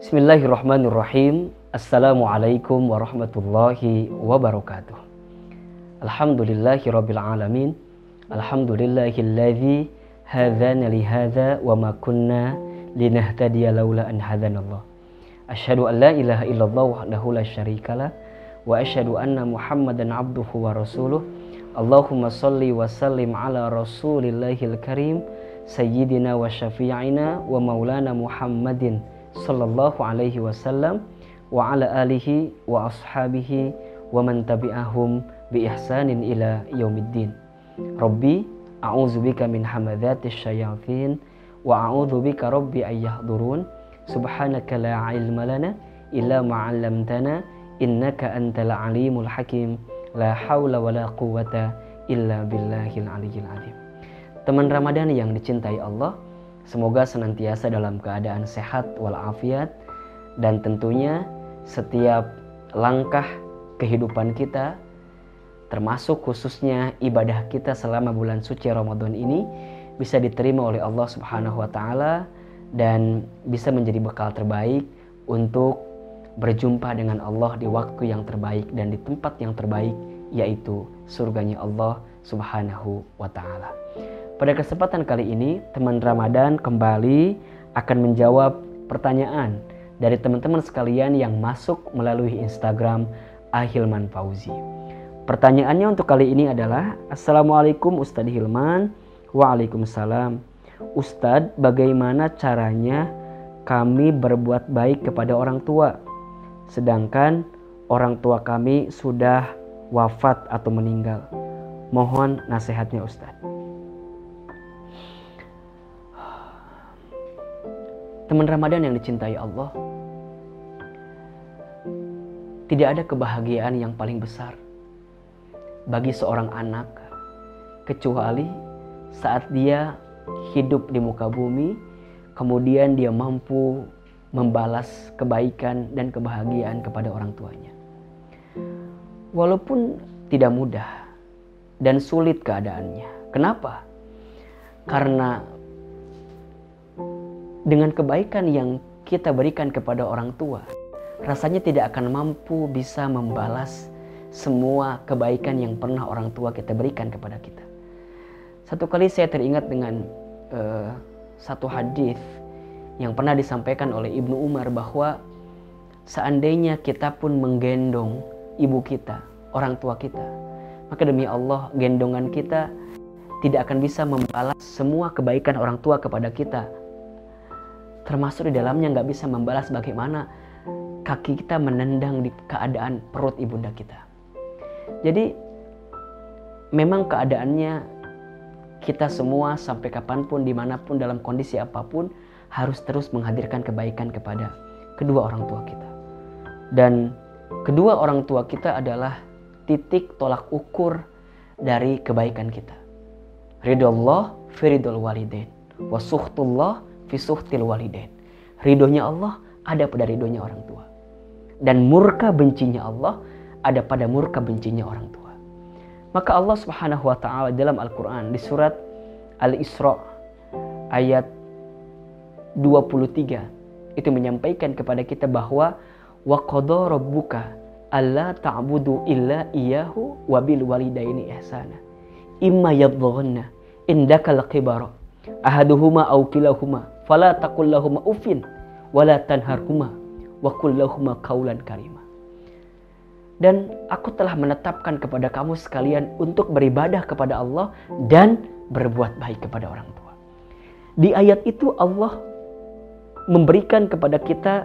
بسم الله الرحمن الرحيم السلام عليكم ورحمة الله وبركاته الحمد لله رب العالمين الحمد لله الذي هدانا لهذا وما كنا لنهتدي لولا أن هدانا الله أشهد أن لا إله إلا الله وحده لا شريك له وأشهد أن محمدا عبده ورسوله اللهم صل وسلم على رسول الله الكريم سيدنا وشفيعنا ومولانا محمدٍ sallallahu alaihi wasallam wa ala alihi wa ashabihi wa man tabi'ahum bi ihsanin ila yaumiddin. Rabbi a'udzubika min hamadzatis syayatin wa a'udzubika rabbi ay yahdurun. Subhanaka la ilma lana illa ma 'allamtana innaka antal alimul hakim. La haula wa la quwata illa billahil aliyyil azim. Teman Ramadan yang dicintai Allah, Semoga senantiasa dalam keadaan sehat walafiat dan tentunya setiap langkah kehidupan kita termasuk khususnya ibadah kita selama bulan suci Ramadan ini bisa diterima oleh Allah Subhanahu wa taala dan bisa menjadi bekal terbaik untuk berjumpa dengan Allah di waktu yang terbaik dan di tempat yang terbaik yaitu surganya Allah Subhanahu wa taala. Pada kesempatan kali ini, teman Ramadan kembali akan menjawab pertanyaan dari teman-teman sekalian yang masuk melalui Instagram Ahilman Fauzi. Pertanyaannya untuk kali ini adalah Assalamualaikum Ustadz Hilman. Waalaikumsalam. Ustadz bagaimana caranya kami berbuat baik kepada orang tua? Sedangkan orang tua kami sudah wafat atau meninggal. Mohon nasihatnya Ustadz Teman Ramadan yang dicintai Allah, tidak ada kebahagiaan yang paling besar bagi seorang anak kecuali saat dia hidup di muka bumi, kemudian dia mampu membalas kebaikan dan kebahagiaan kepada orang tuanya. Walaupun tidak mudah dan sulit keadaannya. Kenapa? Karena dengan kebaikan yang kita berikan kepada orang tua, rasanya tidak akan mampu bisa membalas semua kebaikan yang pernah orang tua kita berikan kepada kita. Satu kali saya teringat dengan uh, satu hadis yang pernah disampaikan oleh Ibnu Umar bahwa seandainya kita pun menggendong ibu kita, orang tua kita, maka demi Allah gendongan kita tidak akan bisa membalas semua kebaikan orang tua kepada kita termasuk di dalamnya nggak bisa membalas bagaimana kaki kita menendang di keadaan perut ibunda kita. Jadi memang keadaannya kita semua sampai kapan pun di mana pun dalam kondisi apa pun harus terus menghadirkan kebaikan kepada kedua orang tua kita. Dan kedua orang tua kita adalah titik tolak ukur dari kebaikan kita. Ridho Allah firidul walidain. Wasuhtullah fisuhtil walidain. Ridhonya Allah ada pada ridhonya orang tua. Dan murka bencinya Allah ada pada murka bencinya orang tua. Maka Allah Subhanahu wa taala dalam Al-Qur'an di surat Al-Isra ayat 23 itu menyampaikan kepada kita bahwa wa qadara rabbuka alla ta'budu illa iyyahu wa bil walidaini ihsana. Imma yadhunna indakal kibara ahaduhuma aw kilahuma fala taqul lahum ufin wala tanharhuma wa qul lahum qawlan karima dan aku telah menetapkan kepada kamu sekalian untuk beribadah kepada Allah dan berbuat baik kepada orang tua. Di ayat itu Allah memberikan kepada kita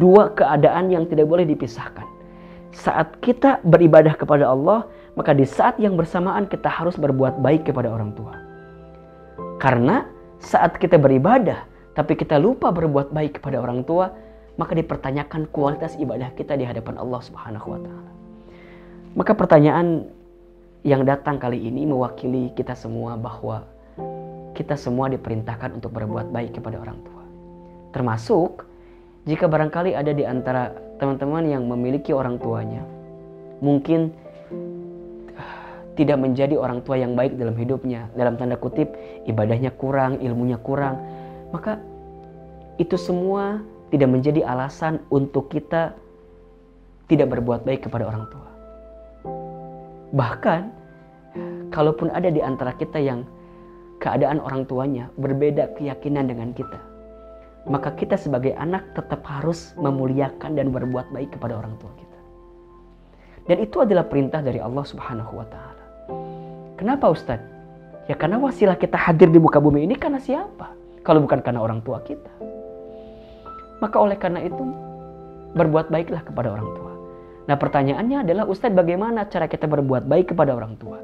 dua keadaan yang tidak boleh dipisahkan. Saat kita beribadah kepada Allah, maka di saat yang bersamaan kita harus berbuat baik kepada orang tua. Karena saat kita beribadah tapi kita lupa berbuat baik kepada orang tua, maka dipertanyakan kualitas ibadah kita di hadapan Allah Subhanahu wa taala. Maka pertanyaan yang datang kali ini mewakili kita semua bahwa kita semua diperintahkan untuk berbuat baik kepada orang tua. Termasuk jika barangkali ada di antara teman-teman yang memiliki orang tuanya, mungkin tidak menjadi orang tua yang baik dalam hidupnya, dalam tanda kutip ibadahnya kurang, ilmunya kurang, maka itu semua tidak menjadi alasan untuk kita tidak berbuat baik kepada orang tua. Bahkan, kalaupun ada di antara kita yang keadaan orang tuanya berbeda keyakinan dengan kita, maka kita sebagai anak tetap harus memuliakan dan berbuat baik kepada orang tua kita. Dan itu adalah perintah dari Allah Subhanahu wa taala. Kenapa Ustadz? Ya karena wasilah kita hadir di muka bumi ini karena siapa? Kalau bukan karena orang tua kita. Maka oleh karena itu berbuat baiklah kepada orang tua. Nah pertanyaannya adalah Ustadz bagaimana cara kita berbuat baik kepada orang tua?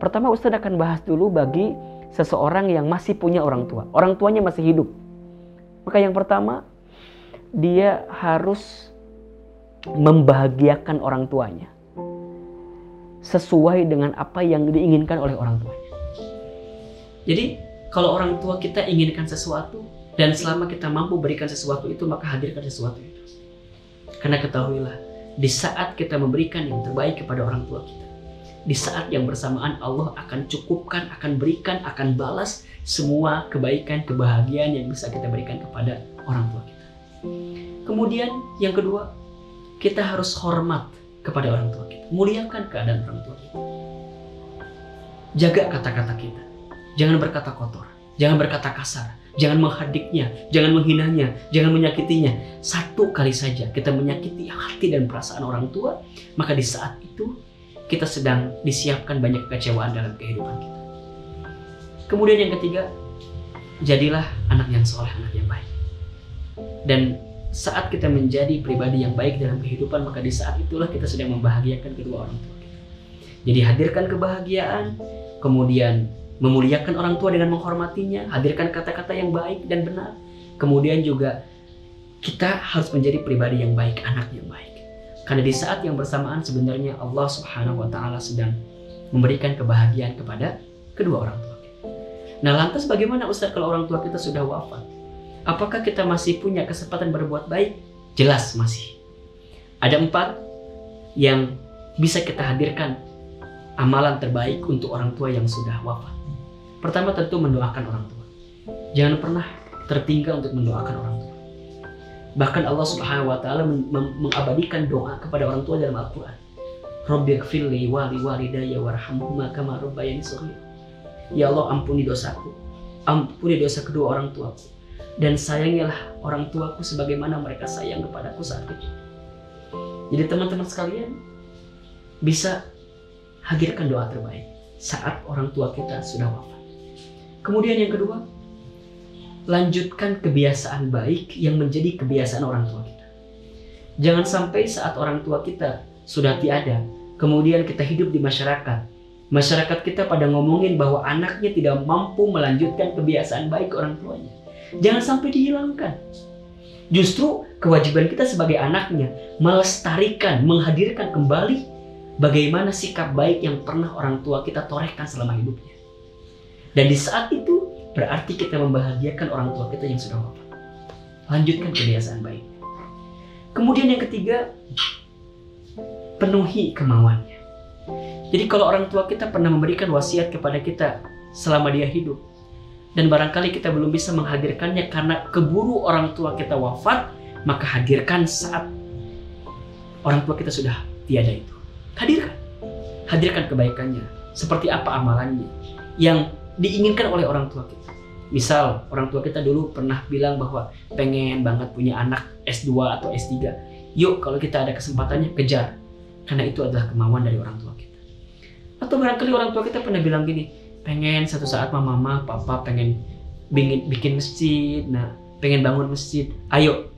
Pertama Ustadz akan bahas dulu bagi seseorang yang masih punya orang tua. Orang tuanya masih hidup. Maka yang pertama dia harus membahagiakan orang tuanya sesuai dengan apa yang diinginkan oleh orang tuanya. Jadi kalau orang tua kita inginkan sesuatu dan selama kita mampu berikan sesuatu itu maka hadirkan sesuatu itu. Karena ketahuilah di saat kita memberikan yang terbaik kepada orang tua kita. Di saat yang bersamaan Allah akan cukupkan, akan berikan, akan balas semua kebaikan, kebahagiaan yang bisa kita berikan kepada orang tua kita. Kemudian yang kedua, kita harus hormat kepada orang tua kita. Muliakan keadaan orang tua kita. Jaga kata-kata kita. Jangan berkata kotor. Jangan berkata kasar jangan menghadiknya, jangan menghinanya, jangan menyakitinya. Satu kali saja kita menyakiti hati dan perasaan orang tua, maka di saat itu kita sedang disiapkan banyak kekecewaan dalam kehidupan kita. Kemudian yang ketiga, jadilah anak yang soleh, anak yang baik. Dan saat kita menjadi pribadi yang baik dalam kehidupan, maka di saat itulah kita sedang membahagiakan kedua orang tua kita. Jadi hadirkan kebahagiaan, kemudian memuliakan orang tua dengan menghormatinya, hadirkan kata-kata yang baik dan benar. Kemudian juga kita harus menjadi pribadi yang baik, anak yang baik. Karena di saat yang bersamaan sebenarnya Allah Subhanahu wa taala sedang memberikan kebahagiaan kepada kedua orang tua kita. Nah, lantas bagaimana Ustaz kalau orang tua kita sudah wafat? Apakah kita masih punya kesempatan berbuat baik? Jelas masih. Ada empat yang bisa kita hadirkan amalan terbaik untuk orang tua yang sudah wafat. Pertama tentu mendoakan orang tua. Jangan pernah tertinggal untuk mendoakan orang tua. Bahkan Allah Subhanahu wa taala mengabadikan doa kepada orang tua dalam Al-Qur'an. Rabbighfirli wali walidayya warhamhuma kama rabbayani shaghir. Ya Allah ampuni dosaku. Ampuni dosa kedua orang tuaku. Dan sayangilah orang tuaku sebagaimana mereka sayang kepadaku saat kecil. Jadi teman-teman sekalian bisa hadirkan doa terbaik saat orang tua kita sudah wafat. Kemudian yang kedua, lanjutkan kebiasaan baik yang menjadi kebiasaan orang tua kita. Jangan sampai saat orang tua kita sudah tiada, kemudian kita hidup di masyarakat. Masyarakat kita pada ngomongin bahwa anaknya tidak mampu melanjutkan kebiasaan baik orang tuanya. Jangan sampai dihilangkan. Justru kewajiban kita sebagai anaknya melestarikan, menghadirkan kembali bagaimana sikap baik yang pernah orang tua kita torehkan selama hidupnya. Dan di saat itu berarti kita membahagiakan orang tua kita yang sudah wafat. Lanjutkan kebiasaan baik. Kemudian yang ketiga, penuhi kemauannya. Jadi kalau orang tua kita pernah memberikan wasiat kepada kita selama dia hidup, dan barangkali kita belum bisa menghadirkannya karena keburu orang tua kita wafat, maka hadirkan saat orang tua kita sudah tiada itu. Hadirkan. Hadirkan kebaikannya. Seperti apa amalannya. Yang diinginkan oleh orang tua kita. Misal orang tua kita dulu pernah bilang bahwa pengen banget punya anak S2 atau S3. Yuk kalau kita ada kesempatannya kejar. Karena itu adalah kemauan dari orang tua kita. Atau barangkali orang tua kita pernah bilang gini, pengen satu saat mama, mama papa pengen bikin, bikin masjid, nah pengen bangun masjid. Ayo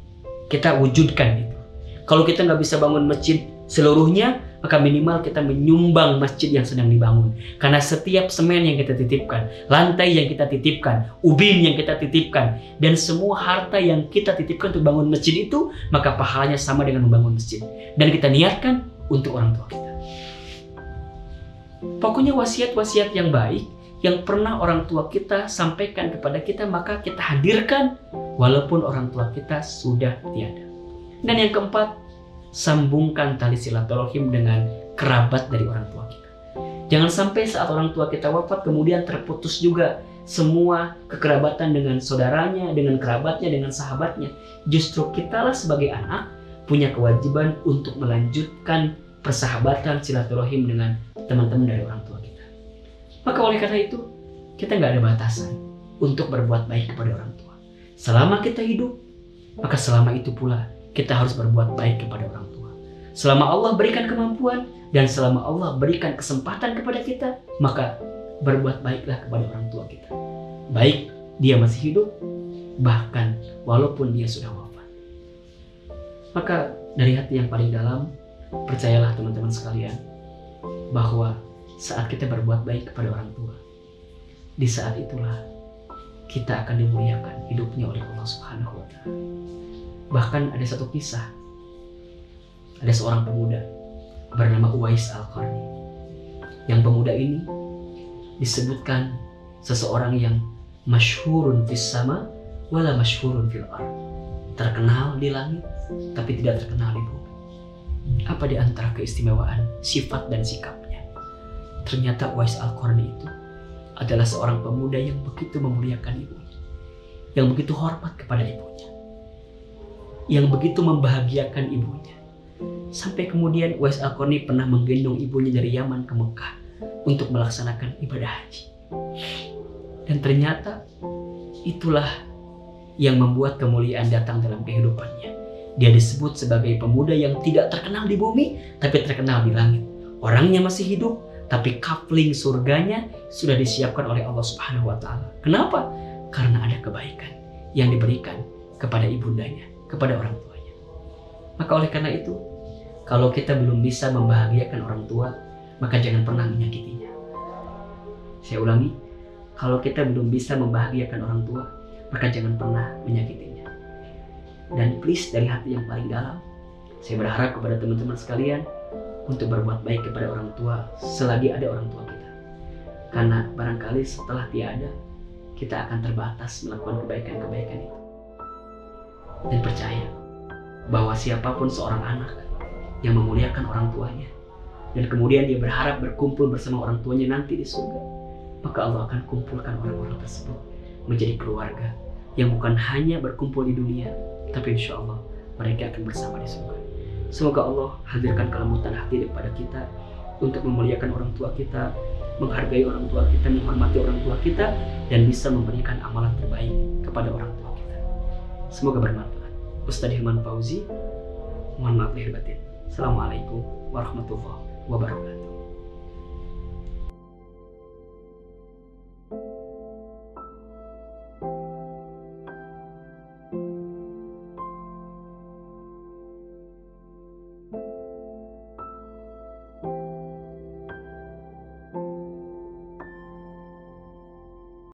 kita wujudkan itu. Kalau kita nggak bisa bangun masjid seluruhnya, maka minimal kita menyumbang masjid yang sedang dibangun. Karena setiap semen yang kita titipkan, lantai yang kita titipkan, ubin yang kita titipkan, dan semua harta yang kita titipkan untuk bangun masjid itu, maka pahalanya sama dengan membangun masjid. Dan kita niatkan untuk orang tua kita. Pokoknya wasiat-wasiat yang baik yang pernah orang tua kita sampaikan kepada kita, maka kita hadirkan walaupun orang tua kita sudah tiada. Dan yang keempat, sambungkan tali silaturahim dengan kerabat dari orang tua kita. Jangan sampai saat orang tua kita wafat kemudian terputus juga semua kekerabatan dengan saudaranya, dengan kerabatnya, dengan sahabatnya. Justru kitalah sebagai anak punya kewajiban untuk melanjutkan persahabatan silaturahim dengan teman-teman dari orang tua. Maka oleh karena itu, kita nggak ada batasan untuk berbuat baik kepada orang tua. Selama kita hidup, maka selama itu pula kita harus berbuat baik kepada orang tua. Selama Allah berikan kemampuan dan selama Allah berikan kesempatan kepada kita, maka berbuat baiklah kepada orang tua kita. Baik dia masih hidup, bahkan walaupun dia sudah wafat. Maka dari hati yang paling dalam, percayalah teman-teman sekalian, bahwa saat kita berbuat baik kepada orang tua, di saat itulah kita akan dimuliakan hidupnya oleh Allah Subhanahu wa taala. Bahkan ada satu kisah. Ada seorang pemuda bernama Uwais Al-Qarni. Yang pemuda ini disebutkan seseorang yang masyhurun fis sama wala masyhurun fil ard. Terkenal di langit tapi tidak terkenal di bumi. Apa di antara keistimewaan sifat dan sikapnya? Ternyata Uwais Al-Qarni itu adalah seorang pemuda yang begitu memuliakan ibunya, yang begitu hormat kepada ibunya, yang begitu membahagiakan ibunya. Sampai kemudian Uwais Al-Qarni pernah menggendong ibunya dari Yaman ke Mekah untuk melaksanakan ibadah haji. Dan ternyata itulah yang membuat kemuliaan datang dalam kehidupannya. Dia disebut sebagai pemuda yang tidak terkenal di bumi, tapi terkenal di langit. Orangnya masih hidup, tapi kapling surganya sudah disiapkan oleh Allah Subhanahu wa taala. Kenapa? Karena ada kebaikan yang diberikan kepada ibundanya, kepada orang tuanya. Maka oleh karena itu, kalau kita belum bisa membahagiakan orang tua, maka jangan pernah menyakitinya. Saya ulangi, kalau kita belum bisa membahagiakan orang tua, maka jangan pernah menyakitinya. Dan please dari hati yang paling dalam, saya berharap kepada teman-teman sekalian untuk berbuat baik kepada orang tua selagi ada orang tua kita. Karena barangkali setelah tiada, kita akan terbatas melakukan kebaikan-kebaikan itu. Dan percaya bahwa siapa pun seorang anak yang memuliakan orang tuanya, dan kemudian dia berharap berkumpul bersama orang tuanya nanti di surga, maka Allah akan kumpulkan orang-orang tersebut menjadi keluarga yang bukan hanya berkumpul di dunia, tapi insya Allah mereka akan bersama di surga. Semoga Allah hadirkan kelembutan hati kepada kita untuk memuliakan orang tua kita, menghargai orang tua kita, menghormati orang tua kita, dan bisa memberikan amalan terbaik kepada orang tua kita. Semoga bermanfaat. Ustadz Hilman Fauzi, mohon maaf lahir batin. Assalamualaikum warahmatullahi wabarakatuh.